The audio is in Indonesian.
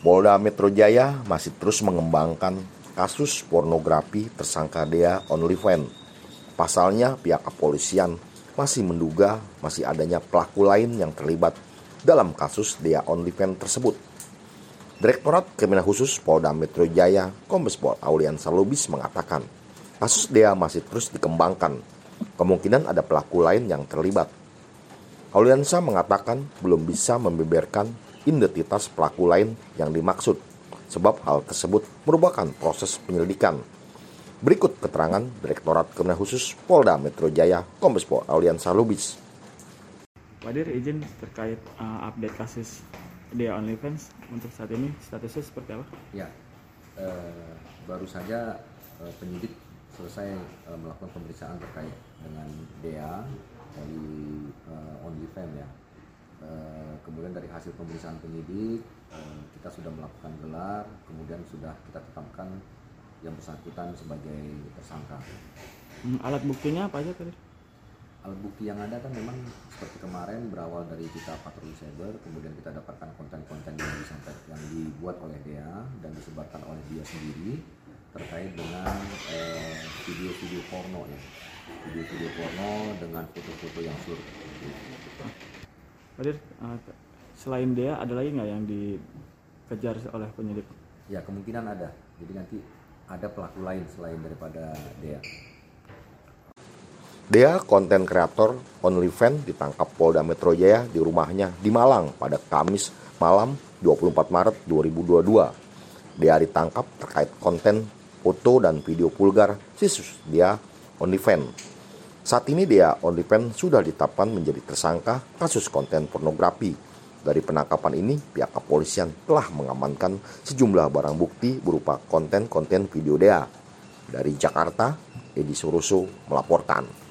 Polda Metro Jaya masih terus mengembangkan kasus pornografi tersangka Dea OnlyFans. Pasalnya, pihak kepolisian masih menduga masih adanya pelaku lain yang terlibat dalam kasus Dea OnlyFans tersebut. Direktorat Kriminal Khusus Polda Metro Jaya, Kombes Pol Aulian Salubis mengatakan, kasus Dea masih terus dikembangkan. Kemungkinan ada pelaku lain yang terlibat. Auliansa mengatakan belum bisa membeberkan identitas pelaku lain yang dimaksud, sebab hal tersebut merupakan proses penyelidikan. Berikut keterangan Direktorat Kriminal Khusus Polda Metro Jaya, Kombes Pol Auliansa Lubis. Wadir izin terkait uh, update kasus Dea OnlyFans untuk saat ini statusnya seperti apa? Ya, eh, baru saja eh, penyidik selesai eh, melakukan pemeriksaan terkait dengan Dea dari eh, OnlyFans ya. Eh, kemudian dari hasil pemeriksaan penyidik eh, kita sudah melakukan gelar, kemudian sudah kita tetapkan yang bersangkutan sebagai tersangka. Hmm, alat buktinya apa aja tadi? Alat bukti yang ada kan memang seperti kemarin berawal dari kita patroli cyber, kemudian kita dapatkan konten-konten yang disampaikan yang dibuat oleh Dea dan disebarkan oleh dia sendiri terkait dengan eh, video-video porno ya, video-video porno dengan foto-foto yang sur. Wadir uh, selain Dea ada lagi nggak yang dikejar oleh penyidik? Ya kemungkinan ada. Jadi nanti ada pelaku lain selain daripada Dea. Dea, konten kreator OnlyFans ditangkap Polda Metro Jaya di rumahnya di Malang pada Kamis malam 24 Maret 2022. Dea ditangkap terkait konten foto dan video vulgar situs Dea OnlyFans. Saat ini Dea OnlyFans sudah ditetapkan menjadi tersangka kasus konten pornografi. Dari penangkapan ini, pihak kepolisian telah mengamankan sejumlah barang bukti berupa konten-konten video Dea. Dari Jakarta, Edi Suruso melaporkan.